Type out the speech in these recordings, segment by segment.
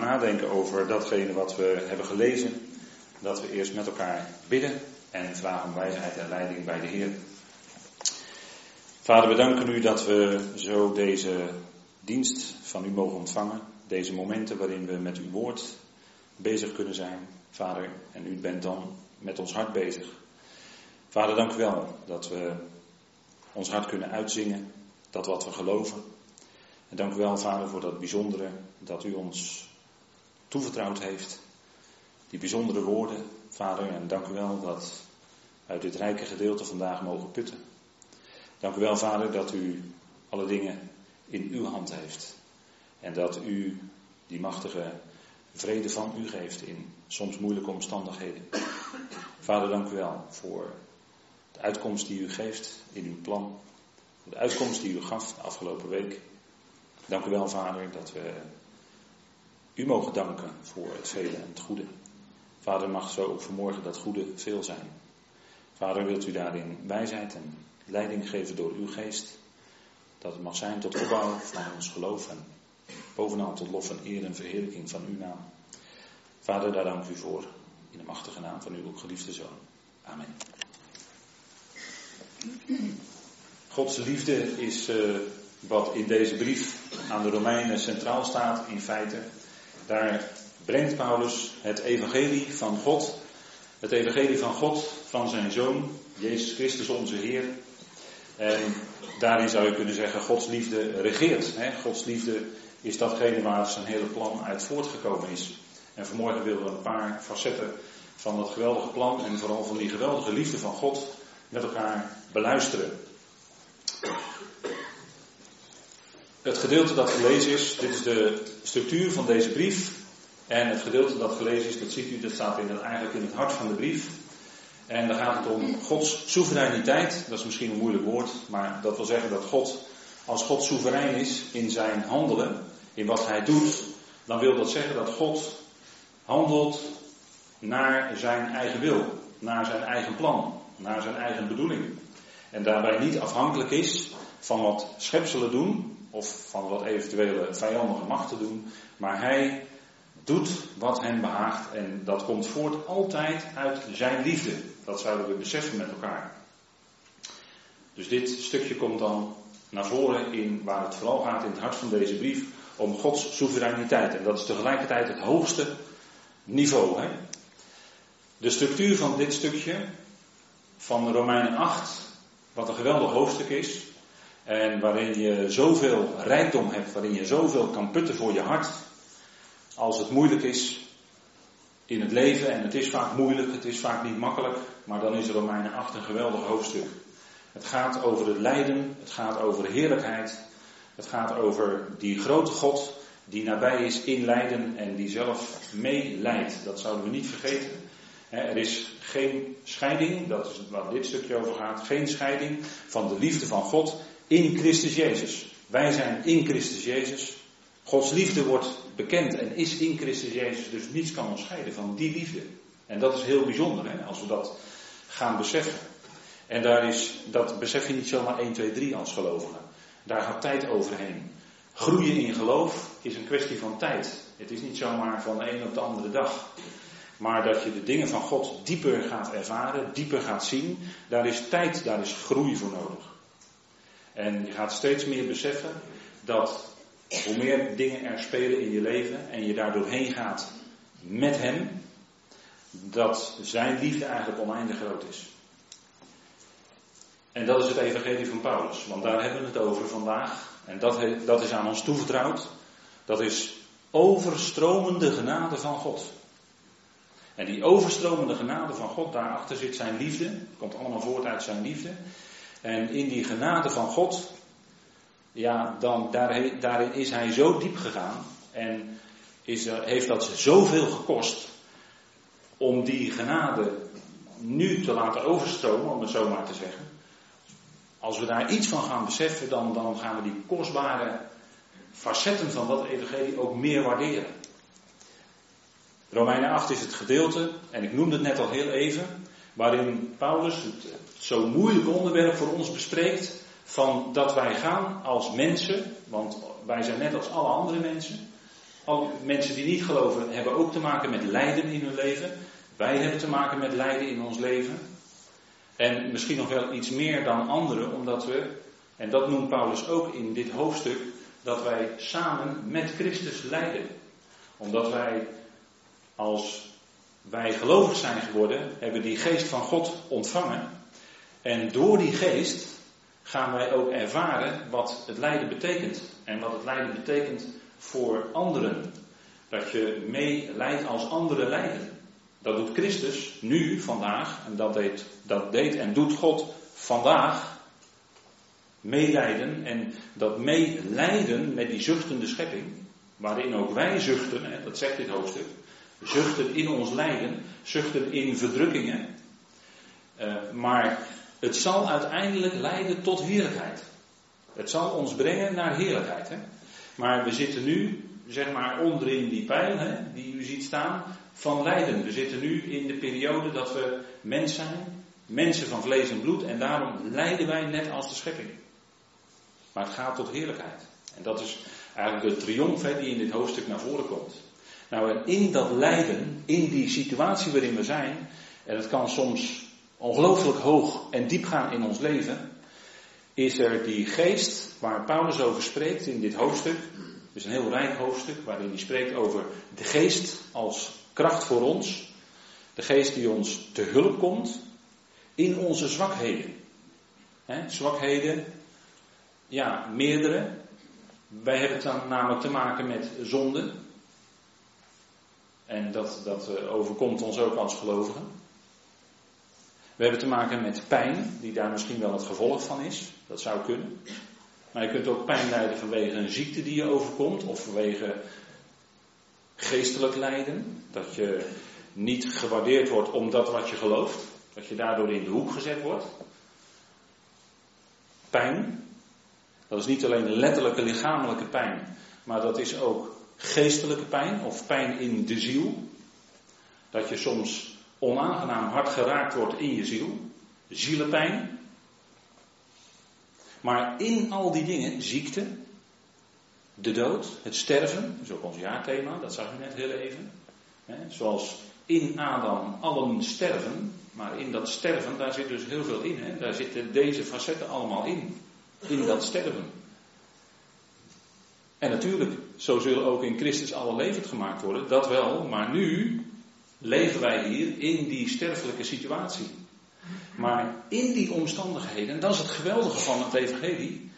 nadenken over datgene wat we hebben gelezen, dat we eerst met elkaar bidden en vragen om wijsheid en leiding bij de Heer. Vader, we danken u dat we zo deze dienst van u mogen ontvangen. Deze momenten waarin we met uw woord bezig kunnen zijn. Vader, en u bent dan met ons hart bezig. Vader, dank u wel dat we ons hart kunnen uitzingen, dat wat we geloven. En dank u wel, Vader, voor dat bijzondere dat u ons toevertrouwd heeft. Die bijzondere woorden, Vader, en dank u wel dat uit dit rijke gedeelte vandaag mogen putten. Dank u wel, Vader, dat u alle dingen in uw hand heeft. En dat u die machtige vrede van u geeft in soms moeilijke omstandigheden. Vader, dank u wel voor de uitkomst die u geeft in uw plan. De uitkomst die u gaf de afgelopen week. Dank u wel, Vader, dat we u mogen danken voor het vele en het goede. Vader, mag zo ook vanmorgen dat goede veel zijn. Vader, wilt u daarin wijsheid en leiding geven door uw geest. Dat het mag zijn tot opbouw van ons geloof en bovenal tot lof en eer en verheerlijking van uw naam. Vader, daar dank u voor. In de machtige naam van uw geliefde zoon. Amen. Gods liefde is uh, wat in deze brief aan de Romeinen centraal staat in feite. Daar brengt Paulus het evangelie van God, het evangelie van God, van zijn Zoon, Jezus Christus onze Heer. En daarin zou je kunnen zeggen, Gods liefde regeert. Hè? Gods liefde is datgene waar zijn hele plan uit voortgekomen is. En vanmorgen willen we een paar facetten van dat geweldige plan en vooral van die geweldige liefde van God met elkaar beluisteren. Het gedeelte dat gelezen is, dit is de structuur van deze brief. En het gedeelte dat gelezen is, dat ziet u, dat staat in eigenlijk in het hart van de brief. En dan gaat het om Gods soevereiniteit. Dat is misschien een moeilijk woord, maar dat wil zeggen dat God, als God soeverein is in zijn handelen, in wat hij doet, dan wil dat zeggen dat God handelt naar zijn eigen wil, naar zijn eigen plan, naar zijn eigen bedoeling. En daarbij niet afhankelijk is van wat schepselen doen, of van wat eventuele vijandige machten doen, maar hij doet wat hem behaagt en dat komt voort altijd uit zijn liefde. Dat zouden we beseffen met elkaar. Dus dit stukje komt dan naar voren in waar het vooral gaat in het hart van deze brief om Gods soevereiniteit. En dat is tegelijkertijd het hoogste niveau. Hè? De structuur van dit stukje van Romeinen 8, wat een geweldig hoofdstuk is, en waarin je zoveel rijkdom hebt, waarin je zoveel kan putten voor je hart, als het moeilijk is in het leven, en het is vaak moeilijk, het is vaak niet makkelijk, maar dan is Romeinen 8 een geweldig hoofdstuk. Het gaat over het lijden, het gaat over heerlijkheid, het gaat over die grote God die nabij is in lijden en die zelf meeleidt. Dat zouden we niet vergeten. Er is geen scheiding, dat is waar dit stukje over gaat, geen scheiding van de liefde van God in Christus Jezus. Wij zijn in Christus Jezus. Gods liefde wordt bekend en is in Christus Jezus, dus niets kan ons scheiden van die liefde. En dat is heel bijzonder hè, als we dat gaan beseffen. En daar is, dat besef je niet zomaar 1, 2, 3 als gelovigen. Daar gaat tijd overheen. Groeien in geloof is een kwestie van tijd. Het is niet zomaar van de een op de andere dag. Maar dat je de dingen van God dieper gaat ervaren, dieper gaat zien, daar is tijd, daar is groei voor nodig. En je gaat steeds meer beseffen dat hoe meer dingen er spelen in je leven en je daar doorheen gaat met Hem, dat Zijn liefde eigenlijk oneindig groot is. En dat is het evangelie van Paulus, want daar hebben we het over vandaag. En dat, dat is aan ons toevertrouwd. Dat is overstromende genade van God. En die overstromende genade van God, daarachter zit zijn liefde. Komt allemaal voort uit zijn liefde. En in die genade van God, ja, dan, daar, daarin is hij zo diep gegaan. En is heeft dat zoveel gekost om die genade nu te laten overstromen, om het zo maar te zeggen. Als we daar iets van gaan beseffen, dan, dan gaan we die kostbare facetten van dat evangelie ook meer waarderen. Romeinen 8 is het gedeelte, en ik noemde het net al heel even, waarin Paulus het zo moeilijk onderwerp voor ons bespreekt, van dat wij gaan als mensen, want wij zijn net als alle andere mensen, mensen die niet geloven hebben ook te maken met lijden in hun leven. Wij hebben te maken met lijden in ons leven. En misschien nog wel iets meer dan anderen, omdat we, en dat noemt Paulus ook in dit hoofdstuk, dat wij samen met Christus lijden. Omdat wij, als wij gelovig zijn geworden, hebben die geest van God ontvangen. En door die geest gaan wij ook ervaren wat het lijden betekent. En wat het lijden betekent voor anderen. Dat je mee lijdt als anderen lijden. Dat doet Christus nu, vandaag, en dat deed, dat deed en doet God vandaag. Meelijden en dat meelijden met die zuchtende schepping, waarin ook wij zuchten, dat zegt dit hoofdstuk, zuchten in ons lijden, zuchten in verdrukkingen. Uh, maar het zal uiteindelijk leiden tot heerlijkheid. Het zal ons brengen naar heerlijkheid. Hè? Maar we zitten nu, zeg maar, onderin die pijl, hè, die u ziet staan, van lijden. We zitten nu in de periode dat we mens zijn, mensen van vlees en bloed, en daarom lijden wij net als de schepping. Maar het gaat tot heerlijkheid. En dat is eigenlijk de triomf hè, die in dit hoofdstuk naar voren komt. Nou, in dat lijden, in die situatie waarin we zijn, en het kan soms ongelooflijk hoog en diep gaan in ons leven, is er die geest waar Paulus over spreekt in dit hoofdstuk. Het is een heel rijk hoofdstuk waarin hij spreekt over de geest als kracht voor ons. De geest die ons te hulp komt in onze zwakheden. zwakheden, ja, meerdere. Wij hebben het dan namelijk te maken met zonde. En dat, dat eh, overkomt ons ook als gelovigen. We hebben te maken met pijn, die daar misschien wel het gevolg van is. Dat zou kunnen. Maar je kunt ook pijn lijden vanwege een ziekte die je overkomt, of vanwege geestelijk lijden. Dat je niet gewaardeerd wordt om dat wat je gelooft. Dat je daardoor in de hoek gezet wordt. Pijn. Dat is niet alleen letterlijke lichamelijke pijn, maar dat is ook geestelijke pijn of pijn in de ziel. Dat je soms onaangenaam hard geraakt wordt in je ziel. Zielepijn. Maar in al die dingen, ziekte, de dood, het sterven, dat is ook ons jaarthema, dat zag u net heel even. zoals in Adam allen sterven, maar in dat sterven, daar zit dus heel veel in. Hè? Daar zitten deze facetten allemaal in. In dat sterven. En natuurlijk, zo zullen ook in Christus alle levend gemaakt worden, dat wel, maar nu leven wij hier in die sterfelijke situatie. Maar in die omstandigheden, dat is het geweldige van het Evangelie,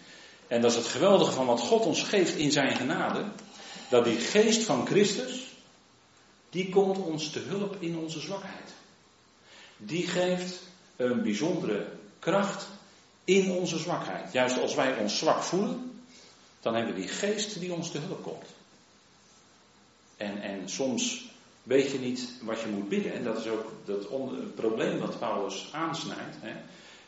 en dat is het geweldige van wat God ons geeft in zijn genade, dat die geest van Christus, die komt ons te hulp in onze zwakheid. Die geeft een bijzondere kracht in onze zwakheid. Juist als wij ons zwak voelen, dan hebben we die geest die ons te hulp komt. En, en soms weet je niet wat je moet bidden. En dat is ook dat probleem wat Paulus aansnijdt. Hè.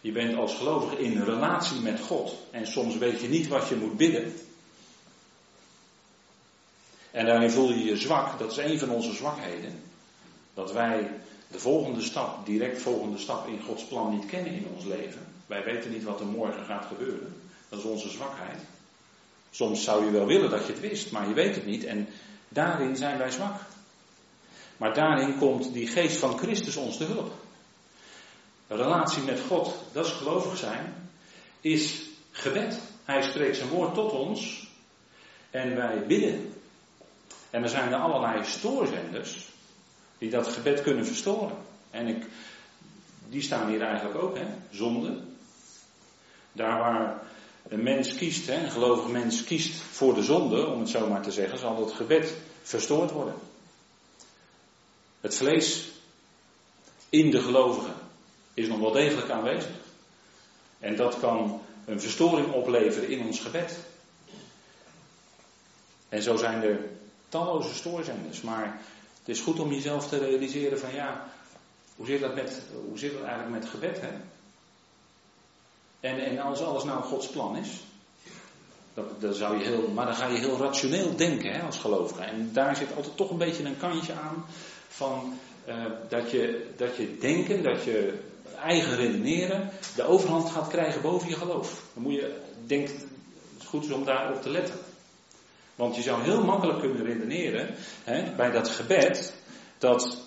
Je bent als gelovige in relatie met God. En soms weet je niet wat je moet bidden. En daarin voel je je zwak. Dat is een van onze zwakheden. Dat wij de volgende stap, direct volgende stap in Gods plan niet kennen in ons leven. Wij weten niet wat er morgen gaat gebeuren. Dat is onze zwakheid. Soms zou je wel willen dat je het wist, maar je weet het niet. En daarin zijn wij zwak. Maar daarin komt die geest van Christus ons te hulp. Relatie met God, dat is gelovig zijn, is gebed. Hij spreekt zijn woord tot ons en wij bidden. En er zijn er allerlei stoorzenders die dat gebed kunnen verstoren. En ik, die staan hier eigenlijk ook, hè? Zonde. Daar waar een mens kiest, hè, een gelovig mens kiest voor de zonde, om het zo maar te zeggen, zal het gebed verstoord worden. Het vlees in de gelovigen is nog wel degelijk aanwezig. En dat kan een verstoring opleveren in ons gebed. En zo zijn er talloze stoorzenders. Maar het is goed om jezelf te realiseren van ja, hoe zit dat, met, hoe zit dat eigenlijk met gebed? Hè? En, en als alles nou Gods plan is, dat, zou je heel, maar dan ga je heel rationeel denken hè, als gelovige. En daar zit altijd toch een beetje een kantje aan van uh, dat, je, dat je denken, dat je eigen redeneren de overhand gaat krijgen boven je geloof. Dan moet je, denk, het is goed om daarop te letten. Want je zou heel makkelijk kunnen redeneren hè, bij dat gebed dat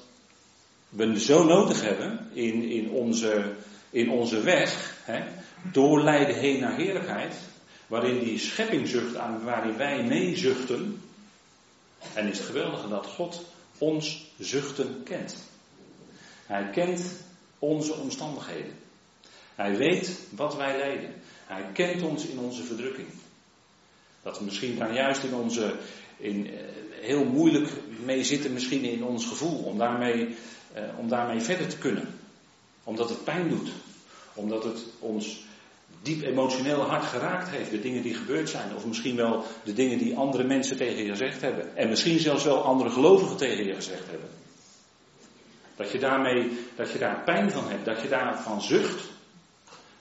we zo nodig hebben in, in, onze, in onze weg, hè, doorleiden heen naar heerlijkheid, waarin die schepping zucht aan, waarin wij meezuchten. En is het geweldige dat God ons zuchten kent. Hij kent onze omstandigheden. Hij weet wat wij lijden. Hij kent ons in onze verdrukking. Dat we misschien daar juist in onze, in, eh, heel moeilijk mee zitten, misschien in ons gevoel, om daarmee, eh, om daarmee verder te kunnen. Omdat het pijn doet. Omdat het ons diep emotioneel hart geraakt heeft. De dingen die gebeurd zijn. Of misschien wel de dingen die andere mensen tegen je gezegd hebben. En misschien zelfs wel andere gelovigen tegen je gezegd hebben. Dat je daarmee, dat je daar pijn van hebt. Dat je daarvan zucht.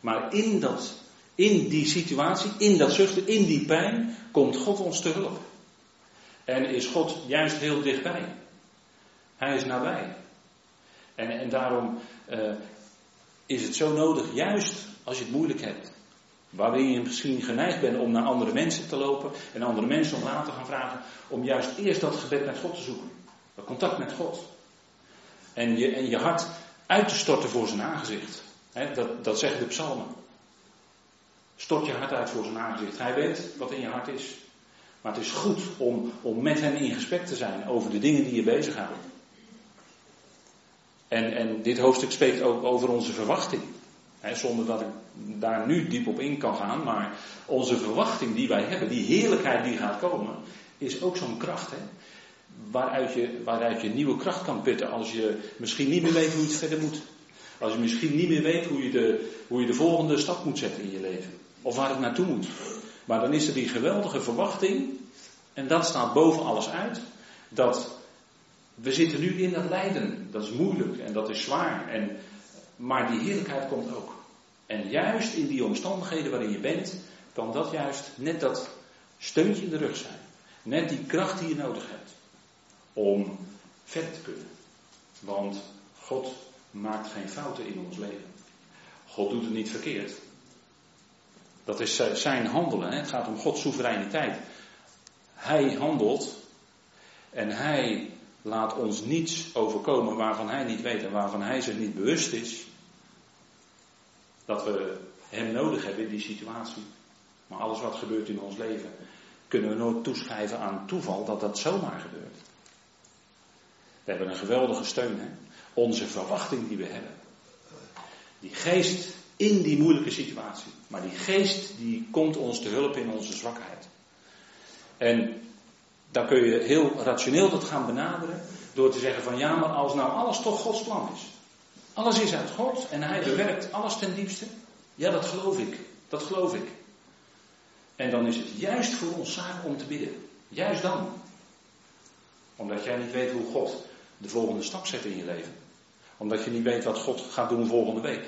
Maar in dat, in die situatie, in dat zuchten, in die pijn, komt God ons te hulp. En is God juist heel dichtbij. Hij is nabij. En, en daarom uh, is het zo nodig, juist als je het moeilijk hebt. Waarin je misschien geneigd bent om naar andere mensen te lopen en andere mensen om raad te gaan vragen. Om juist eerst dat gebed met God te zoeken. Dat contact met God. En je, en je hart uit te storten voor zijn aangezicht. dat, dat zeggen de psalmen. Stort je hart uit voor zijn aangezicht. Hij weet wat in je hart is. Maar het is goed om, om met hem in gesprek te zijn over de dingen die je bezighouden. En, en dit hoofdstuk spreekt ook over onze verwachting. Zonder dat ik daar nu diep op in kan gaan. Maar onze verwachting die wij hebben, die heerlijkheid die gaat komen, is ook zo'n kracht. Waaruit, je, waaruit je nieuwe kracht kan putten als je misschien niet meer weet hoe het verder moet. Als je misschien niet meer weet hoe je de, hoe je de volgende stap moet zetten in je leven. Of waar het naartoe moet. Maar dan is er die geweldige verwachting. En dat staat boven alles uit. Dat we zitten nu in dat lijden. Dat is moeilijk en dat is zwaar. En, maar die heerlijkheid komt ook. En juist in die omstandigheden waarin je bent, kan dat juist net dat steuntje in de rug zijn. Net die kracht die je nodig hebt. Om verder te kunnen. Want God maakt geen fouten in ons leven. God doet het niet verkeerd. Dat is zijn handelen. Hè? Het gaat om Gods soevereiniteit. Hij handelt en hij laat ons niets overkomen waarvan hij niet weet en waarvan hij zich niet bewust is. Dat we hem nodig hebben in die situatie. Maar alles wat gebeurt in ons leven kunnen we nooit toeschrijven aan toeval dat dat zomaar gebeurt. We hebben een geweldige steun. Hè? Onze verwachting die we hebben. Die geest in die moeilijke situatie. Maar die geest die komt ons te hulp in onze zwakheid. En dan kun je heel rationeel dat gaan benaderen door te zeggen van ja, maar als nou alles toch Gods plan is. Alles is uit God en Hij bewerkt alles ten diepste. Ja, dat geloof ik. Dat geloof ik. En dan is het juist voor ons zaak om te bidden. Juist dan. Omdat jij niet weet hoe God de volgende stap zet in je leven. Omdat je niet weet wat God gaat doen volgende week.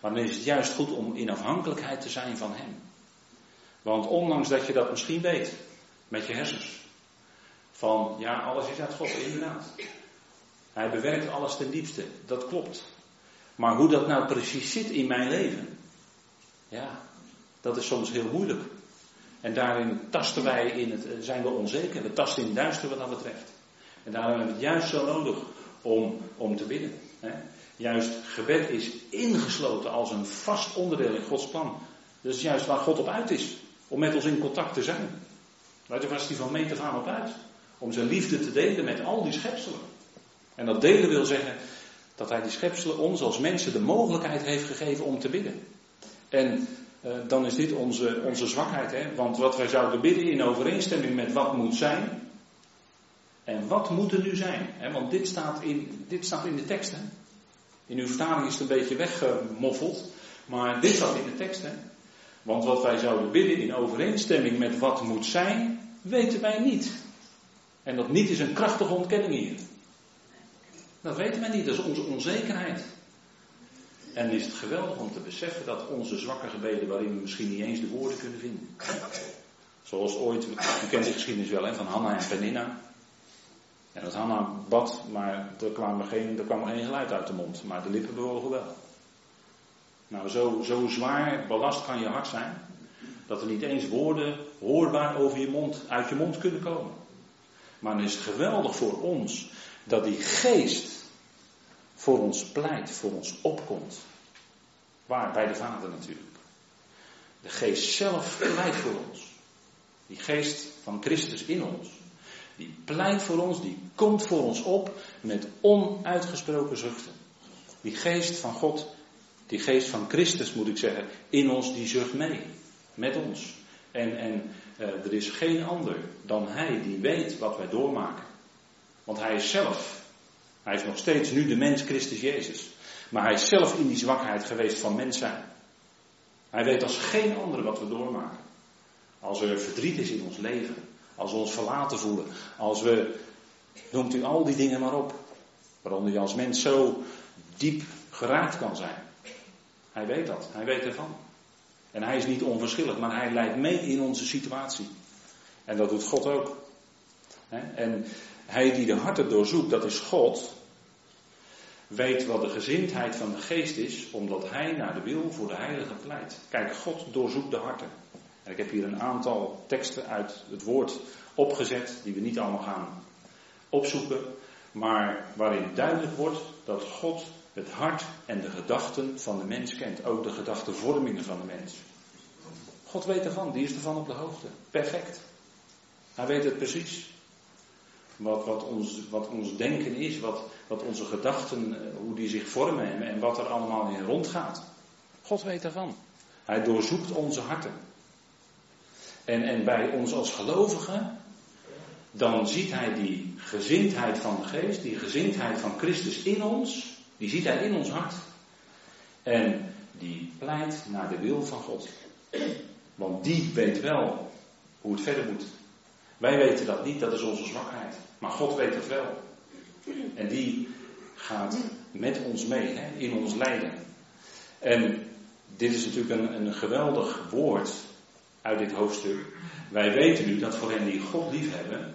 Maar dan is het juist goed om in afhankelijkheid te zijn van Hem. Want ondanks dat je dat misschien weet, met je hersens, van ja, alles is uit God, inderdaad. Hij bewerkt alles ten diepste, dat klopt. Maar hoe dat nou precies zit in mijn leven, ja, dat is soms heel moeilijk. En daarin tasten wij in het, zijn we onzeker, we tasten in het duister wat dat betreft. En daarom hebben we het juist zo nodig om, om te bidden. Hè? Juist gebed is ingesloten als een vast onderdeel in Gods plan. Dat is juist waar God op uit is. Om met ons in contact te zijn. Daar was hij van meet af aan op uit. Om zijn liefde te delen met al die schepselen. En dat delen wil zeggen dat hij die schepselen ons als mensen de mogelijkheid heeft gegeven om te bidden. En eh, dan is dit onze, onze zwakheid. Hè? Want wat wij zouden bidden in overeenstemming met wat moet zijn. En wat moet er nu zijn? Hè? Want dit staat, in, dit staat in de tekst. Hè? In uw vertaling is het een beetje weggemoffeld. Maar dit staat in de tekst. Hè? Want wat wij zouden bidden in overeenstemming met wat moet zijn, weten wij niet. En dat niet is een krachtige ontkenning hier. Dat weten wij niet, dat is onze onzekerheid. En is het geweldig om te beseffen dat onze zwakke gebeden, waarin we misschien niet eens de woorden kunnen vinden. Zoals ooit, u kent de geschiedenis wel, hè, van Hanna en Penina. En dat Hanna bad, maar er kwam, geen, er kwam geen geluid uit de mond. Maar de lippen bewogen wel. Nou, zo, zo zwaar belast kan je hart zijn. Dat er niet eens woorden hoorbaar over je mond, uit je mond kunnen komen. Maar dan is het geweldig voor ons dat die geest voor ons pleit, voor ons opkomt. Waar? Bij de Vader natuurlijk. De geest zelf pleit voor ons. Die geest van Christus in ons. Die pleit voor ons, die komt voor ons op met onuitgesproken zuchten. Die geest van God, die geest van Christus moet ik zeggen, in ons, die zucht mee. Met ons. En, en uh, er is geen ander dan Hij die weet wat wij doormaken. Want Hij is zelf, Hij is nog steeds nu de mens Christus Jezus. Maar Hij is zelf in die zwakheid geweest van mens zijn. Hij weet als geen andere wat we doormaken. Als er verdriet is in ons leven. Als we ons verlaten voelen. Als we, noemt u al die dingen maar op. Waaronder je als mens zo diep geraakt kan zijn. Hij weet dat. Hij weet ervan. En hij is niet onverschillig, maar hij leidt mee in onze situatie. En dat doet God ook. En hij die de harten doorzoekt, dat is God. Weet wat de gezindheid van de geest is, omdat hij naar de wil voor de heilige pleit. Kijk, God doorzoekt de harten. En ik heb hier een aantal teksten uit het woord opgezet, die we niet allemaal gaan opzoeken, maar waarin duidelijk wordt dat God het hart en de gedachten van de mens kent. Ook de gedachtenvormingen van de mens. God weet ervan, die is ervan op de hoogte. Perfect. Hij weet het precies. Wat, wat, ons, wat ons denken is, wat, wat onze gedachten, eh, hoe die zich vormen en, wat er allemaal in rondgaat. God weet ervan. Hij doorzoekt onze harten. En, en bij ons als gelovigen, dan ziet hij die gezindheid van de geest, die gezindheid van Christus in ons, die ziet hij in ons hart. En die pleit naar de wil van God. Want die weet wel hoe het verder moet. Wij weten dat niet, dat is onze zwakheid. Maar God weet het wel. En die gaat met ons mee, hè, in ons lijden. En dit is natuurlijk een, een geweldig woord uit dit hoofdstuk. Wij weten nu dat voor hen die God lief hebben,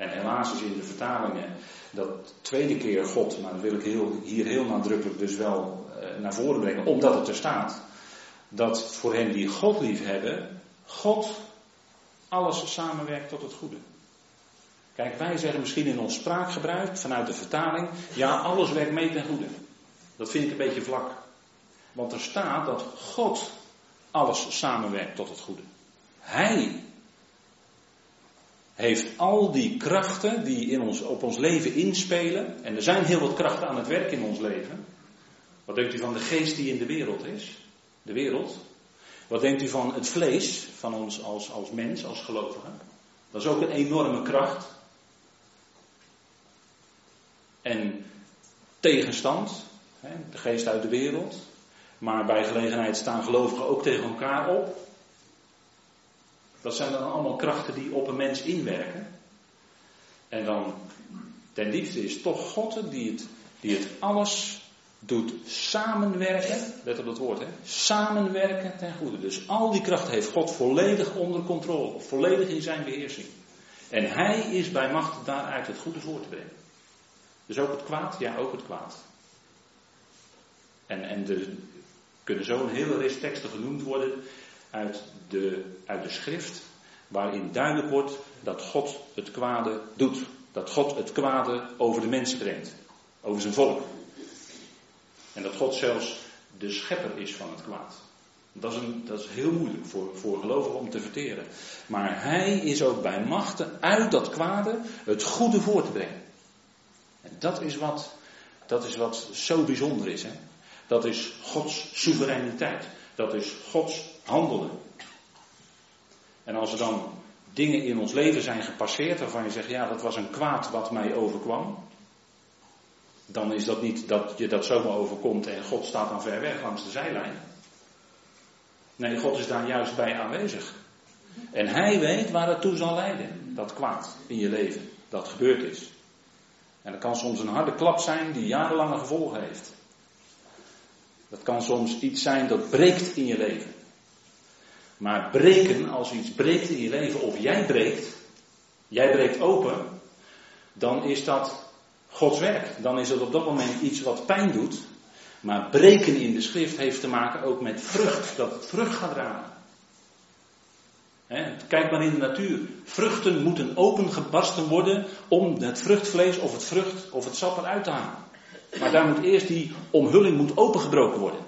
en helaas is in de vertalingen dat tweede keer God, maar dat wil ik heel, hier heel nadrukkelijk dus wel eh, naar voren brengen, omdat het er staat. Dat voor hen die God lief hebben, God alles samenwerkt tot het goede. Kijk, wij zeggen misschien in ons spraakgebruik vanuit de vertaling, ja, alles werkt mee ten goede. Dat vind ik een beetje vlak. Want er staat dat God alles samenwerkt tot het goede. Hij heeft al die krachten die in ons, op ons leven inspelen. En er zijn heel wat krachten aan het werk in ons leven. Wat denkt u van de geest die in de wereld is? De wereld. Wat denkt u van het vlees van ons als, als mens, als gelovige? Dat is ook een enorme kracht. En tegenstand, de geest uit de wereld. Maar bij gelegenheid staan gelovigen ook tegen elkaar op. Dat zijn dan allemaal krachten die op een mens inwerken. En dan ten liefste is toch God die het, die het alles doet samenwerken. Let op dat woord, hè? Samenwerken ten goede. Dus al die krachten heeft God volledig onder controle, volledig in zijn beheersing. En hij is bij macht daaruit het goede voor te brengen. Dus ook het kwaad? Ja, ook het kwaad. En, en er kunnen zo een hele rest teksten genoemd worden uit de, uit de schrift, waarin duidelijk wordt dat God het kwade doet. Dat God het kwade over de mensen brengt, over zijn volk. En dat God zelfs de schepper is van het kwaad. Dat is, een, dat is heel moeilijk voor, voor gelovigen om te verteren. Maar hij is ook bij machten uit dat kwade het goede voor te brengen. En dat is wat, dat is wat zo bijzonder is. Hè? Dat is Gods soevereiniteit. Dat is Gods handelen. En als er dan dingen in ons leven zijn gepasseerd waarvan je zegt, ja, dat was een kwaad wat mij overkwam. Dan is dat niet dat je dat zomaar overkomt en God staat dan ver weg langs de zijlijn. Nee, God is daar juist bij aanwezig. En hij weet waar het toe zal leiden, dat kwaad in je leven, dat gebeurd is. En dat kan soms een harde klap zijn die jarenlange gevolgen heeft. Dat kan soms iets zijn dat breekt in je leven. Maar breken, als iets breekt in je leven, of jij breekt, jij breekt open, dan is dat Gods werk. Dan is het op dat moment iets wat pijn doet. Maar breken in de schrift heeft te maken ook met vrucht, dat het vrucht gaat dragen. kijk maar in de natuur. Vruchten moeten opengebarsten worden om het vruchtvlees of het vrucht of het sap eruit te halen. Maar daar moet eerst die omhulling moet opengebroken worden.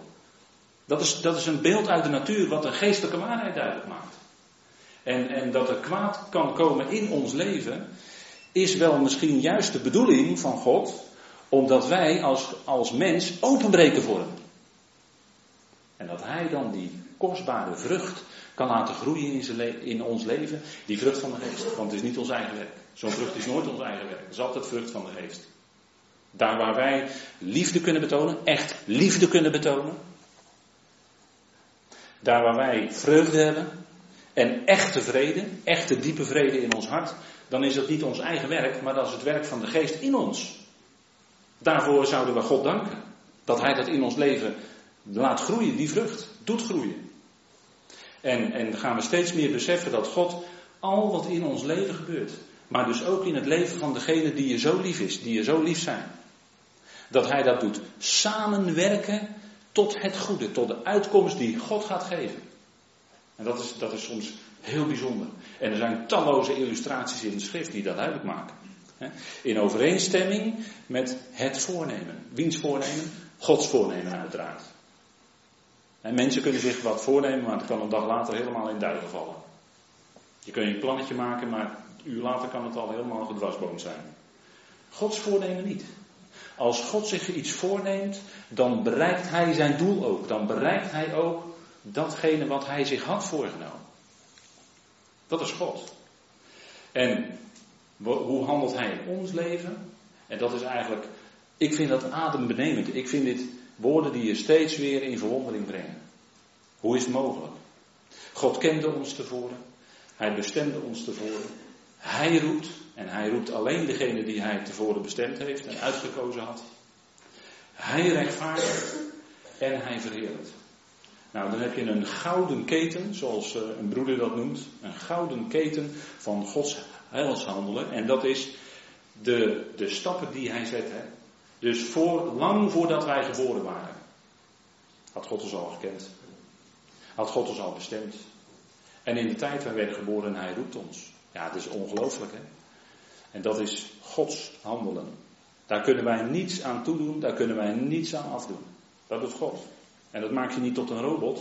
Dat is, dat is een beeld uit de natuur wat een geestelijke waarheid duidelijk maakt. En, en dat er kwaad kan komen in ons leven, is wel misschien juist de bedoeling van God, omdat wij als, als mens openbreken voor hem. En dat hij dan die kostbare vrucht kan laten groeien in, in ons leven, die vrucht van de geest. Want het is niet ons eigen werk. Zo'n vrucht is nooit ons eigen werk. Het is altijd vrucht van de geest. Daar waar wij liefde kunnen betonen, echt liefde kunnen betonen. Daar waar wij vreugde hebben en echte vrede, echte diepe vrede in ons hart, dan is dat niet ons eigen werk, maar dat is het werk van de geest in ons. Daarvoor zouden we God danken. Dat Hij dat in ons leven laat groeien, die vrucht, doet groeien. En, en gaan we steeds meer beseffen dat God al wat in ons leven gebeurt, maar dus ook in het leven van degene die je zo lief is, die je zo lief zijn, dat Hij dat doet samenwerken tot het goede, tot de uitkomst die God gaat geven. En dat is, dat is soms heel bijzonder. En er zijn talloze illustraties in de schrift die dat duidelijk maken. In overeenstemming met het voornemen. Wiens voornemen? Gods voornemen uiteraard. En mensen kunnen zich wat voornemen, maar het kan een dag later helemaal in duigen vallen. Je kunt een plannetje maken, maar een uur later kan het al helemaal gedwarsboomd zijn. Gods voornemen niet. Als God zich iets voorneemt, dan bereikt hij zijn doel ook. Dan bereikt hij ook datgene wat hij zich had voorgenomen. Dat is God. En hoe handelt hij in ons leven? En dat is eigenlijk, ik vind dat adembenemend. Ik vind dit woorden die je steeds weer in verwondering brengen. Hoe is het mogelijk? God kende ons tevoren. Hij bestemde ons tevoren. Hij roept. En hij roept alleen degene die hij tevoren bestemd heeft en uitgekozen had. Hij rechtvaardigt en hij verheerlijkt. Nou, dan heb je een gouden keten, zoals eh, een broeder dat noemt. Een gouden keten van Gods heilshandelen. En dat is de, de stappen die hij zet. Hè. Dus voor, lang voordat wij geboren waren, had God ons al gekend. Had God ons al bestemd. En in de tijd wij werden geboren, hij roept ons. Ja, het is ongelooflijk hè. En dat is Gods handelen. Daar kunnen wij niets aan toedoen, daar kunnen wij niets aan afdoen. Dat doet God. En dat maakt je niet tot een robot.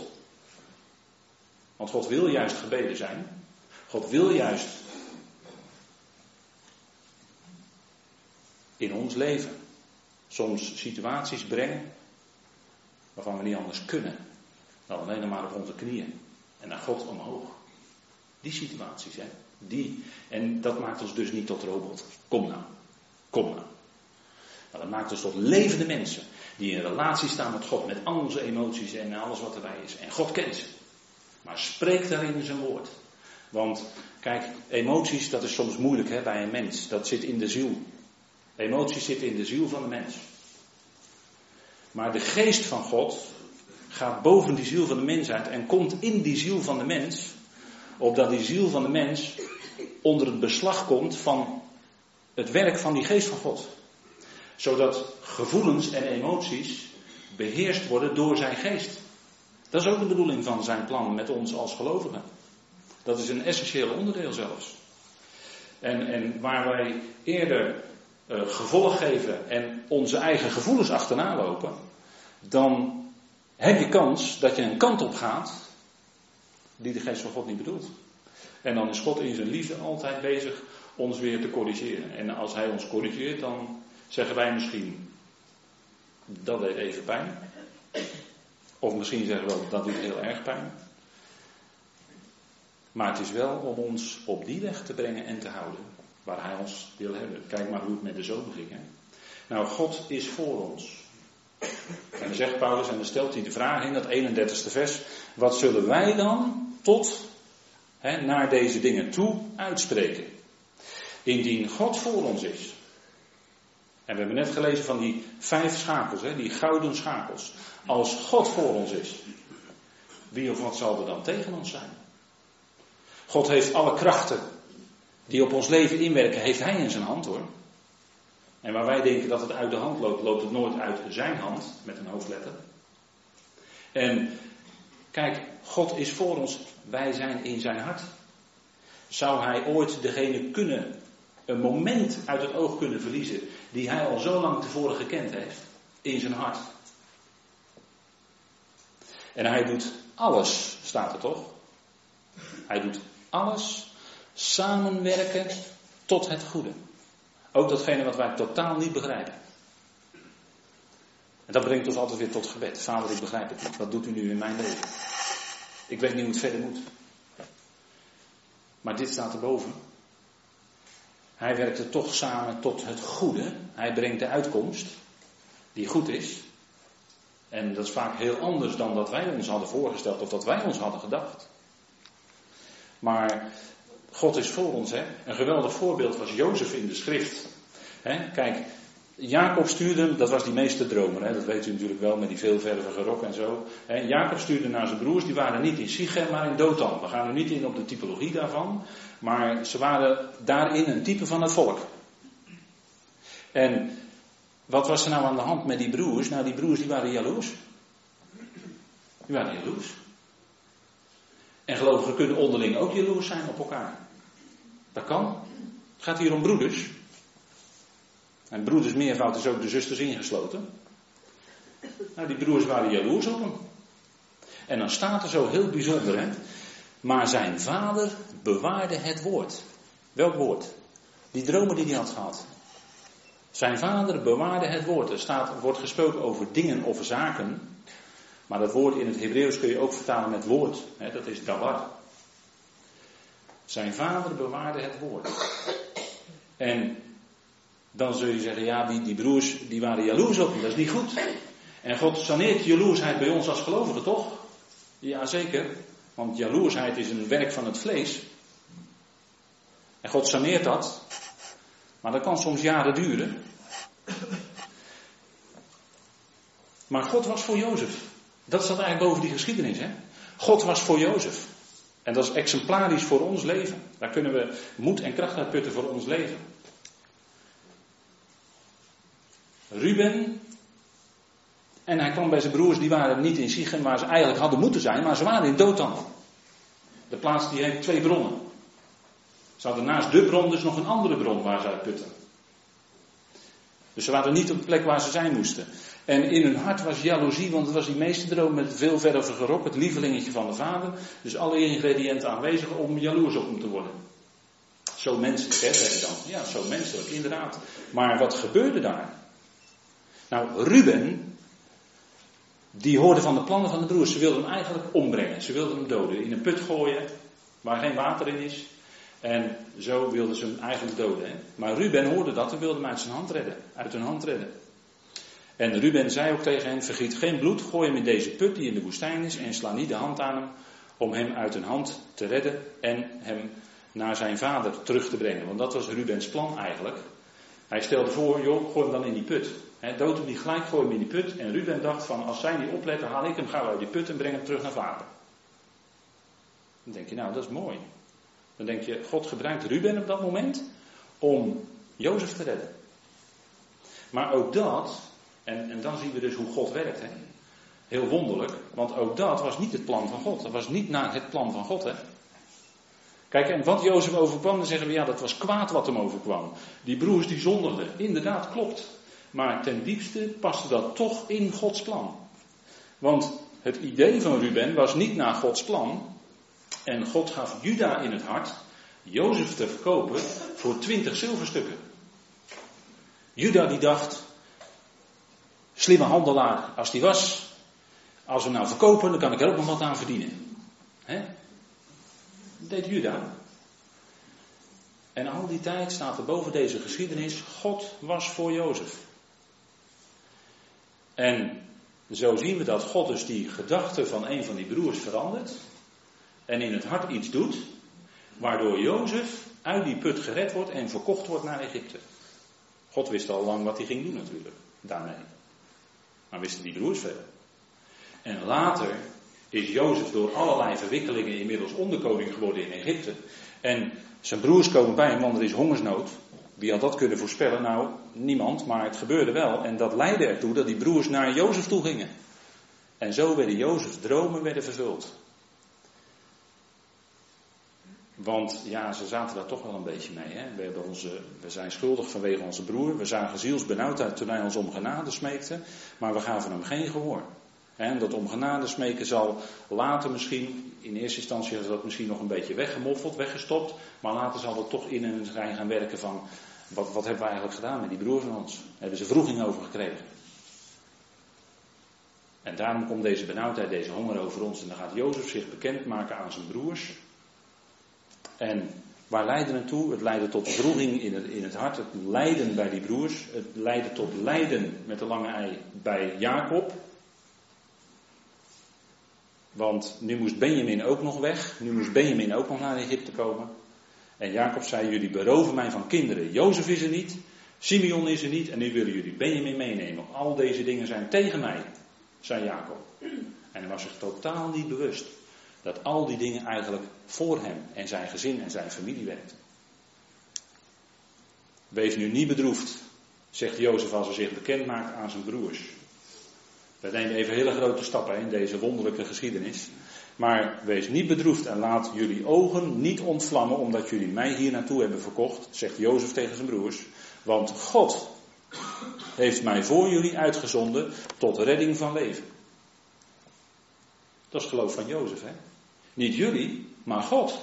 Want God wil juist gebeden zijn. God wil juist in ons leven soms situaties brengen waarvan we niet anders kunnen dan alleen maar op onze knieën en naar God omhoog. Die situaties, hè? Die. En dat maakt ons dus niet tot robot. Kom nou. Kom nou. Dat maakt ons tot levende mensen. Die in relatie staan met God. Met al onze emoties en alles wat erbij is. En God kent ze. Maar spreek daarin zijn woord. Want kijk, emoties, dat is soms moeilijk hè, bij een mens. Dat zit in de ziel. Emoties zitten in de ziel van de mens. Maar de geest van God gaat boven die ziel van de mens uit en komt in die ziel van de mens. Opdat die ziel van de mens onder het beslag komt van het werk van die geest van God. Zodat gevoelens en emoties beheerst worden door zijn geest. Dat is ook de bedoeling van zijn plan met ons als gelovigen. Dat is een essentieel onderdeel zelfs. En, en waar wij eerder uh, gevolg geven en onze eigen gevoelens achterna lopen, dan heb je kans dat je een kant op gaat die de geest van God niet bedoelt. En dan is God in zijn liefde altijd bezig ons weer te corrigeren. En als hij ons corrigeert, dan zeggen wij misschien, dat deed even pijn. Of misschien zeggen we, dat doet heel erg pijn. Maar het is wel om ons op die weg te brengen en te houden waar hij ons wil hebben. Kijk maar hoe het met de zoon ging. Hè? Nou, God is voor ons. En dan zegt Paulus, en dan stelt hij de vraag in dat 31ste vers, wat zullen wij dan tot hè, naar deze dingen toe uitspreken? Indien God voor ons is. En we hebben net gelezen van die vijf schakels, hè, die gouden schakels. Als God voor ons is, wie of wat zal er dan tegen ons zijn? God heeft alle krachten die op ons leven inwerken, heeft Hij in zijn hand hoor. En waar wij denken dat het uit de hand loopt, loopt het nooit uit zijn hand, met een hoofdletter. En kijk, God is voor ons, wij zijn in zijn hart. zou hij ooit degene kunnen, een moment uit het oog kunnen verliezen, die hij al zo lang tevoren gekend heeft, in zijn hart. En hij doet alles, staat er toch? Hij doet alles samenwerken tot het goede. Ook datgene wat wij totaal niet begrijpen. En dat brengt ons altijd weer tot gebed. Vader, ik begrijp het niet. Wat doet u nu in mijn leven? Ik weet niet hoe het verder moet. Maar dit staat erboven. Hij werkt er toch samen tot het goede. Hij brengt de uitkomst die goed is. En dat is vaak heel anders dan dat wij ons hadden voorgesteld of dat wij ons hadden gedacht. Maar God is voor ons. Hè? Een geweldig voorbeeld was Jozef in de schrift. Hè? Kijk, Jacob stuurde, dat was die meeste dromer, hè? dat weet u natuurlijk wel met die veelvervige rok en zo. Hè? Jacob stuurde naar zijn broers, die waren niet in Sichem, maar in Dothan. We gaan er niet in op de typologie daarvan, maar ze waren daarin een type van het volk. En wat was er nou aan de hand met die broers? Nou, die broers die waren jaloers. Die waren jaloers. En gelovigen kunnen onderling ook jaloers zijn op elkaar. Dat kan. Het gaat hier om broeders. En broeders meervoud is ook de zusters ingesloten. Nou, die broers waren jaloers op hem. En dan staat er zo heel bijzonder, hè. Maar zijn vader bewaarde het woord. Welk woord? Die dromen die hij had gehad. Zijn vader bewaarde het woord. Er staat, wordt gesproken over dingen of zaken. Maar dat woord in het Hebreeuws kun je ook vertalen met woord. Hè, dat is dabar. Zijn vader bewaarde het woord. En dan zul je zeggen, ja, die, die broers die waren jaloers op hem, dat is niet goed. En God saneert jaloersheid bij ons als gelovigen, toch? Jazeker, want jaloersheid is een werk van het vlees. En God saneert dat, maar dat kan soms jaren duren. Maar God was voor Jozef. Dat staat eigenlijk boven die geschiedenis. Hè? God was voor Jozef. En dat is exemplarisch voor ons leven. Daar kunnen we moed en kracht uit putten voor ons leven. Ruben. En hij kwam bij zijn broers, die waren niet in Sichem waar ze eigenlijk hadden moeten zijn, maar ze waren in Dothan. De plaats die heeft twee bronnen. Ze hadden naast de bron dus nog een andere bron waar ze uit putten. Dus ze waren niet op de plek waar ze zijn moesten. En in hun hart was jaloezie, want het was die meesterdroom met veel verder gerok, het lievelingetje van de vader. Dus alle ingrediënten aanwezig om jaloers op hem te worden. Zo menselijk, hè, zeg dan. Ja, zo menselijk, inderdaad. Maar wat gebeurde daar? Nou, Ruben, die hoorde van de plannen van de broers. Ze wilden hem eigenlijk ombrengen. Ze wilden hem doden. In een put gooien, waar geen water in is. En zo wilden ze hem eigenlijk doden. Hè? Maar Ruben hoorde dat en wilde hem uit zijn hand redden. Uit hun hand redden. En Ruben zei ook tegen hen: Vergiet geen bloed, gooi hem in deze put die in de woestijn is. En sla niet de hand aan hem om hem uit hun hand te redden. En hem naar zijn vader terug te brengen. Want dat was Rubens plan eigenlijk. Hij stelde voor: joh, gooi hem dan in die put. He, dood hem niet gelijk, gooi hem in die put. En Ruben dacht: van als zij niet opletten, haal ik hem gauw uit die put en breng hem terug naar vader. Dan denk je: Nou, dat is mooi. Dan denk je, God gebruikt Ruben op dat moment om Jozef te redden. Maar ook dat, en, en dan zien we dus hoe God werkt. Heel wonderlijk, want ook dat was niet het plan van God. Dat was niet naar het plan van God. Hè? Kijk, en wat Jozef overkwam, dan zeggen we ja, dat was kwaad wat hem overkwam. Die broers die zondigden. Inderdaad, klopt. Maar ten diepste paste dat toch in Gods plan. Want het idee van Ruben was niet naar Gods plan, en God gaf Juda in het hart Jozef te verkopen voor twintig zilverstukken. Juda die dacht, slimme handelaar als die was, als we nou verkopen, dan kan ik er ook nog wat aan verdienen. Hè? Dat deed Juda. En al die tijd staat er boven deze geschiedenis, God was voor Jozef. En zo zien we dat God dus die gedachte van een van die broers verandert en in het hart iets doet, waardoor Jozef uit die put gered wordt en verkocht wordt naar Egypte. God wist al lang wat hij ging doen natuurlijk, daarmee. Maar wisten die broers verder. En later is Jozef door allerlei verwikkelingen inmiddels onderkoning geworden in Egypte. En zijn broers komen bij hem, want er is hongersnood. Wie had dat kunnen voorspellen? Nou, niemand, maar het gebeurde wel. En dat leidde ertoe dat die broers naar Jozef toe gingen. En zo werden Jozefs dromen werden vervuld. Want ja, ze zaten daar toch wel een beetje mee. Hè? We, hebben onze, we zijn schuldig vanwege onze broer. We zagen zielsbenauwdheid toen hij ons om genade smeekte. Maar we gaven hem geen gehoor. En dat om genade smeken zal later misschien, in eerste instantie is dat misschien nog een beetje weggemoffeld, weggestopt. Maar later zal het toch in een schijn gaan werken van, wat, wat hebben we eigenlijk gedaan met die broer van ons? Hebben ze vroeging over gekregen. En daarom komt deze benauwdheid, deze honger over ons. En dan gaat Jozef zich bekendmaken aan zijn broers. En waar leidde het toe? Het leidde tot vroeging in het, in het hart. Het lijden bij die broers. Het leidde tot lijden met de lange ei bij Jacob. Want nu moest Benjamin ook nog weg. Nu moest Benjamin ook nog naar Egypte komen. En Jacob zei: Jullie beroven mij van kinderen. Jozef is er niet. Simeon is er niet. En nu willen jullie Benjamin meenemen. Al deze dingen zijn tegen mij, zei Jacob. En hij was zich totaal niet bewust dat al die dingen eigenlijk voor hem en zijn gezin en zijn familie werkten. Wees nu niet bedroefd, zegt Jozef als hij zich bekend maakt aan zijn broers. We nemen even hele grote stappen in deze wonderlijke geschiedenis. Maar wees niet bedroefd en laat jullie ogen niet ontvlammen omdat jullie mij hier naartoe hebben verkocht, zegt Jozef tegen zijn broers. Want God heeft mij voor jullie uitgezonden tot redding van leven. Dat is geloof van Jozef, hè? Niet jullie, maar God.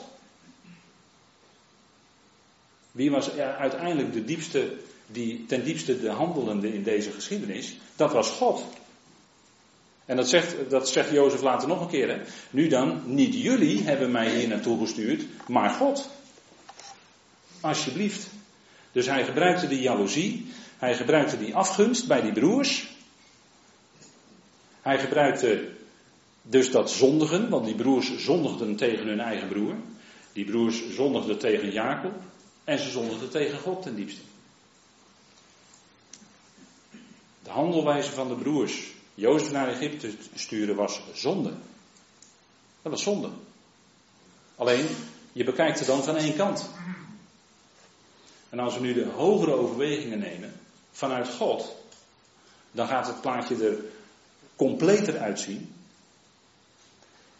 Wie was uiteindelijk de diepste, die ten diepste de handelende in deze geschiedenis? Dat was God. En dat zegt, dat zegt Jozef later nog een keer. Hè? Nu dan, niet jullie hebben mij hier naartoe gestuurd, maar God. Alsjeblieft. Dus hij gebruikte die jaloezie, hij gebruikte die afgunst bij die broers. Hij gebruikte dus dat zondigen, want die broers zondigden tegen hun eigen broer. Die broers zondigden tegen Jacob en ze zondigden tegen God ten diepste. De handelwijze van de broers Jozef naar Egypte sturen was zonde. Dat was zonde. Alleen, je bekijkt het dan van één kant. En als we nu de hogere overwegingen nemen vanuit God, dan gaat het plaatje er completer uitzien.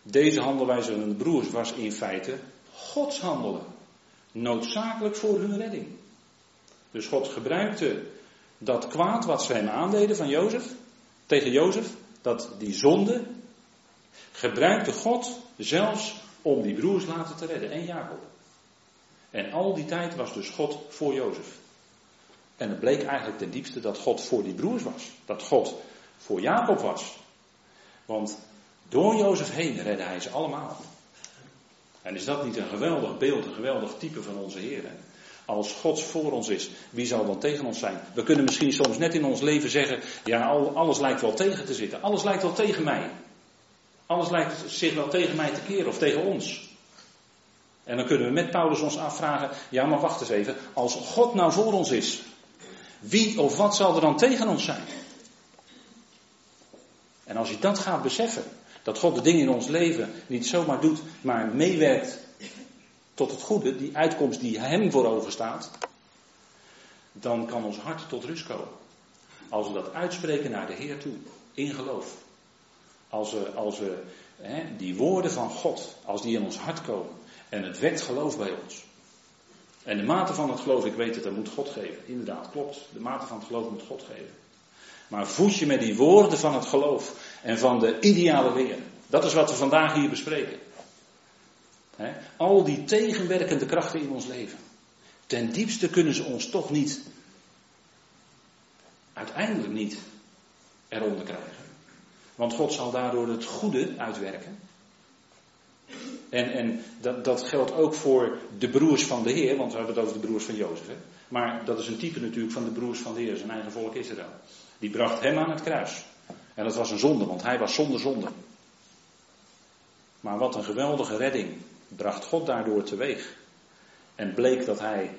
Deze handelwijze van de broers was in feite Gods handelen. Noodzakelijk voor hun redding. Dus God gebruikte dat kwaad wat ze hem aandeden van Jozef, tegen Jozef, dat die zonde gebruikte God zelfs om die broers later te redden en Jacob. En al die tijd was dus God voor Jozef. En het bleek eigenlijk ten diepste dat God voor die broers was. Dat God voor Jacob was. Want door Jozef heen redde hij ze allemaal. En is dat niet een geweldig beeld, een geweldig type van onze Heer? Als God voor ons is, wie zal dan tegen ons zijn? We kunnen misschien soms net in ons leven zeggen, ja, alles lijkt wel tegen te zitten. Alles lijkt wel tegen mij. Alles lijkt zich wel tegen mij te keren of tegen ons. En dan kunnen we met Paulus ons afvragen, ja maar wacht eens even, als God nou voor ons is, wie of wat zal er dan tegen ons zijn? En als je dat gaat beseffen, dat God de dingen in ons leven niet zomaar doet, maar meewerkt tot het goede, die uitkomst die hem voor ogen staat, dan kan ons hart tot rust komen. Als we dat uitspreken naar de Heer toe, in geloof. Als we, als we hè, die woorden van God, als die in ons hart komen, en het wekt geloof bij ons. En de mate van het geloof, ik weet het, dat moet God geven. Inderdaad, klopt. De mate van het geloof moet God geven. Maar voed je met die woorden van het geloof en van de ideale weer. Dat is wat we vandaag hier bespreken al die tegenwerkende krachten in ons leven. Ten diepste kunnen ze ons toch niet, uiteindelijk niet, eronder krijgen. Want God zal daardoor het goede uitwerken. En, en dat, dat geldt ook voor de broers van de Heer, want we hebben het over de broers van Jozef. Hè? Maar dat is een type natuurlijk van de broers van de Heer, zijn eigen volk Israël. Die bracht hem aan het kruis. En dat was een zonde, want hij was zonder zonde. Maar wat een geweldige redding bracht God daardoor teweeg. En bleek dat hij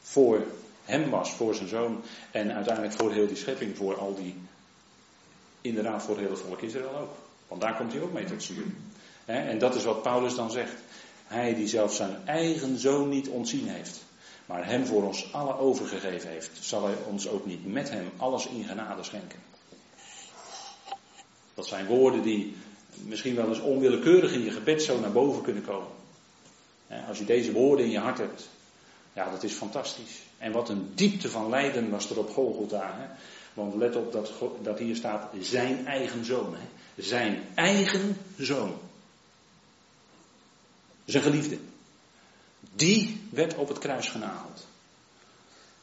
voor hem was, voor zijn zoon. En uiteindelijk voor heel die schepping, voor al die. Inderdaad, voor heel het volk Israël ook. Want daar komt hij ook mee tot zijn En dat is wat Paulus dan zegt. Hij die zelfs zijn eigen zoon niet ontzien heeft. Maar hem voor ons alle overgegeven heeft. Zal hij ons ook niet met hem alles in genade schenken. Dat zijn woorden die misschien wel eens onwillekeurig in je gebed zo naar boven kunnen komen. Als je deze woorden in je hart hebt, ja, dat is fantastisch. En wat een diepte van lijden was er op Golgotha. Hè? Want let op dat, dat hier staat zijn eigen zoon. Hè? Zijn eigen zoon. Zijn geliefde. Die werd op het kruis genageld.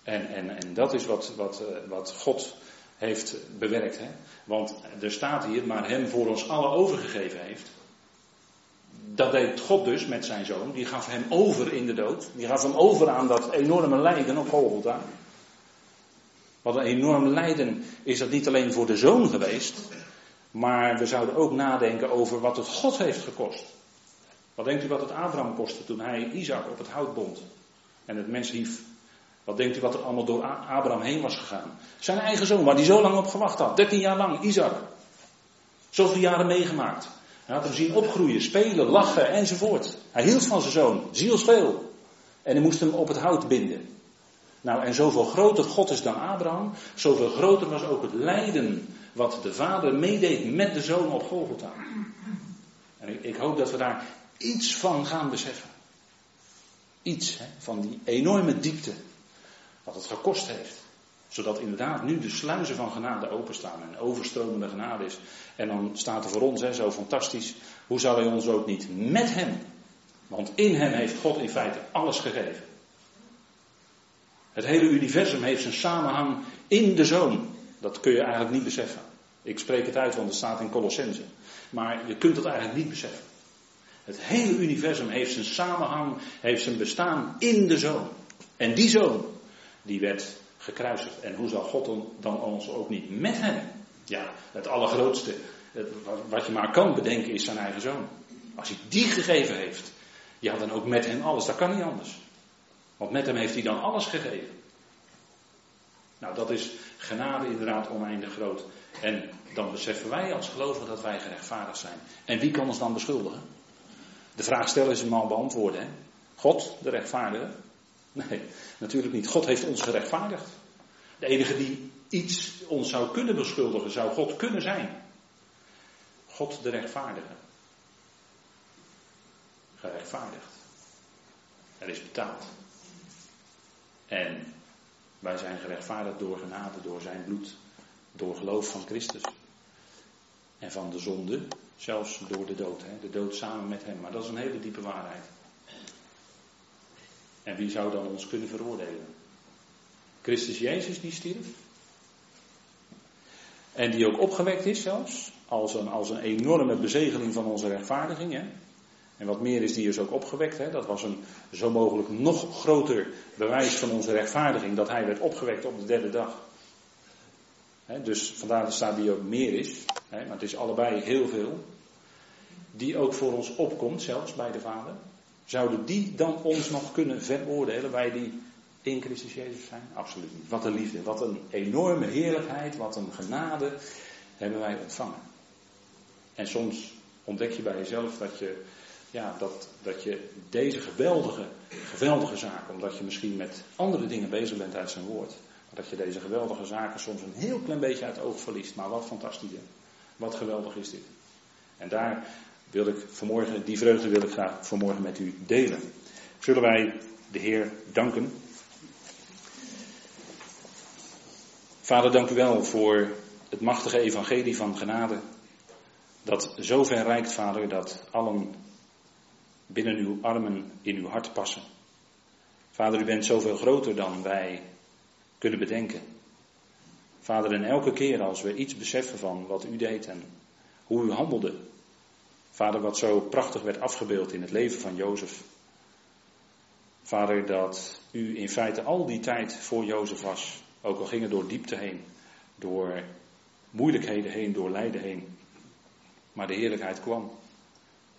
En, en, en dat is wat, wat, eh, wat God heeft bewerkt. Hè? Want er staat hier, maar hem voor ons alle overgegeven heeft. Dat deed God dus met zijn zoon. Die gaf hem over in de dood. Die gaf hem over aan dat enorme lijden op Golgotha. Wat een enorm lijden is dat niet alleen voor de zoon geweest. Maar we zouden ook nadenken over wat het God heeft gekost. Wat denkt u wat het Abraham kostte toen hij Isaac op het hout bond en het mens hief? Wat denkt u wat er allemaal door Abraham heen was gegaan? Zijn eigen zoon, waar hij zo lang op gewacht had. 13 jaar lang, Isaac. Zoveel jaren meegemaakt. Hij had hem zien opgroeien, spelen, lachen enzovoort. Hij hield van zijn zoon, zielsveel. En hij moest hem op het hout binden. Nou, en zoveel groter God is dan Abraham, zoveel groter was ook het lijden wat de vader meedeed met de zoon op Golgotha. En ik, hoop dat we daar iets van gaan beseffen. Iets van die enorme diepte. Wat het gekost heeft. Zodat inderdaad nu de sluizen van genade openstaan en overstromende genade is. En dan staat er voor ons hè, zo fantastisch. Hoe zal hij ons ook niet met hem? Want in hem heeft God in feite alles gegeven. Het hele universum heeft zijn samenhang in de zoon. Dat kun je eigenlijk niet beseffen. Ik spreek het uit, want het staat in Colossense. Maar je kunt het eigenlijk niet beseffen. Het hele universum heeft zijn samenhang, heeft zijn bestaan in de zoon. En die zoon, die werd gekruisigd. En hoe zal God dan ons ook niet met hem? Ja, het allergrootste, wat je maar kan bedenken, is zijn eigen zoon. Als hij die gegeven heeft, ja, dan ook met hem alles. Dat kan niet anders. Want met hem heeft hij dan alles gegeven. Nou, dat is genade inderdaad oneindig groot. En dan beseffen wij als gelovigen dat wij gerechtvaardigd zijn. En wie kan ons dan beschuldigen? De vraag stellen is hem al beantwoorden. Hè? God, de rechtvaardige? Nee, natuurlijk niet. God heeft ons gerechtvaardigd. De enige die iets ons zou kunnen beschuldigen, zou God kunnen zijn. God de rechtvaardige. Gerechtvaardigd. Er is betaald. En wij zijn gerechtvaardigd door genade, door zijn bloed, door geloof van Christus. En van de zonde, zelfs door de dood. Hè? De dood samen met hem. Maar dat is een hele diepe waarheid. En wie zou dan ons kunnen veroordelen? Christus Jezus die stierf. En die ook opgewekt is zelfs. Als een, als een enorme bezegeling van onze rechtvaardiging. Hè? En wat meer is, die is ook opgewekt. Hè? Dat was een zo mogelijk nog groter bewijs van onze rechtvaardiging. Dat hij werd opgewekt op de derde dag. dus vandaar dat staat die ook meer is. maar het is allebei heel veel. Die ook voor ons opkomt, zelfs bij de Vader. Zouden die dan ons nog kunnen veroordelen, wij die in Christus Jezus zijn? Absoluut niet. Wat een liefde, wat een enorme heerlijkheid, wat een genade hebben wij ontvangen. En soms ontdek je bij jezelf dat je ja, dat, dat je deze geweldige, geweldige zaken, omdat je misschien met andere dingen bezig bent uit zijn woord, dat je deze geweldige zaken soms een heel klein beetje uit het oog verliest. Maar wat fantastisch, wat geweldig is dit. En daar wil ik vanmorgen, die vreugde wil ik graag vanmorgen met u delen. Zullen wij de Heer danken? Vader, dank u wel voor het machtige evangelie van genade. Dat zo ver reikt, Vader, dat allen binnen uw armen in uw hart passen. Vader, u bent zoveel groter dan wij kunnen bedenken. Vader, en elke keer als we iets beseffen van wat u deed en hoe u handelde. Vader, wat zo prachtig werd afgebeeld in het leven van Jozef. Vader, dat u in feite al die tijd voor Jozef was. Ook al ging door diepte heen, door moeilijkheden heen, door lijden heen. Maar de heerlijkheid kwam.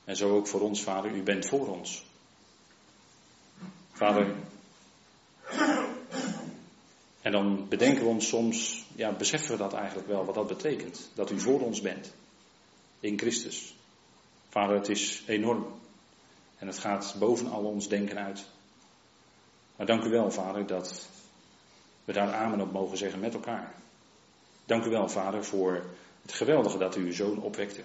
En zo ook voor ons, Vader, u bent voor ons. Vader. En dan bedenken we ons soms, ja, beseffen we dat eigenlijk wel, wat dat betekent. Dat u voor ons bent. In Christus. Vader, het is enorm. En het gaat boven al ons denken uit. Maar dank u wel, Vader, dat we daar amen op mogen zeggen met elkaar. Dank u wel, Vader, voor het geweldige dat u uw zoon opwekte.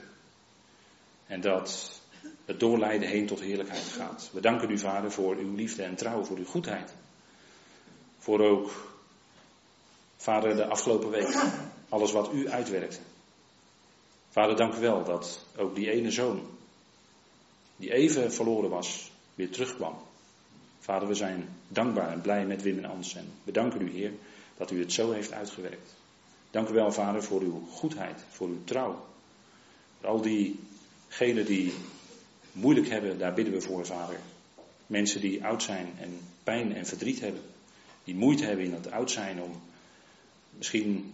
En dat het doorleiden heen tot heerlijkheid gaat. We danken u, Vader, voor uw liefde en trouw, voor uw goedheid. Voor ook, Vader, de afgelopen week, alles wat u uitwerkt. Vader, dank u wel dat ook die ene zoon, die even verloren was, weer terugkwam. Vader, we zijn dankbaar en blij met Wim en Ans en we danken u, Heer, dat u het zo heeft uitgewerkt. Dank u wel, Vader, voor uw goedheid, voor uw trouw. Al diegenen die moeilijk hebben, daar bidden we voor, Vader. Mensen die oud zijn en pijn en verdriet hebben. Die moeite hebben in het oud zijn om misschien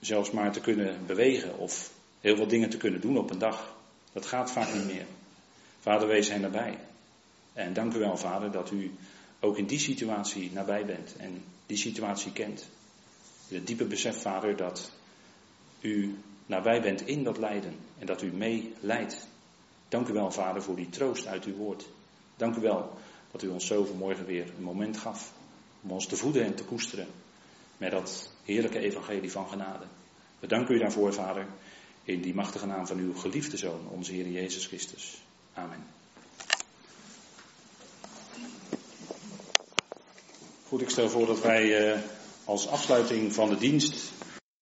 zelfs maar te kunnen bewegen of heel veel dingen te kunnen doen op een dag. Dat gaat vaak niet meer. Vader, wees hen nabij. En dank u wel, Vader, dat u ook in die situatie nabij bent en die situatie kent. Het diepe besef, Vader, dat u nabij bent in dat lijden en dat u mee leidt. Dank u wel, Vader, voor die troost uit uw woord. Dank u wel dat u ons zo vanmorgen weer een moment gaf om ons te voeden en te koesteren met dat heerlijke evangelie van genade. We danken u daarvoor, Vader, in die machtige naam van uw geliefde Zoon, onze Heer Jezus Christus. Amen. Goed, ik stel voor dat wij uh, als afsluiting van de dienst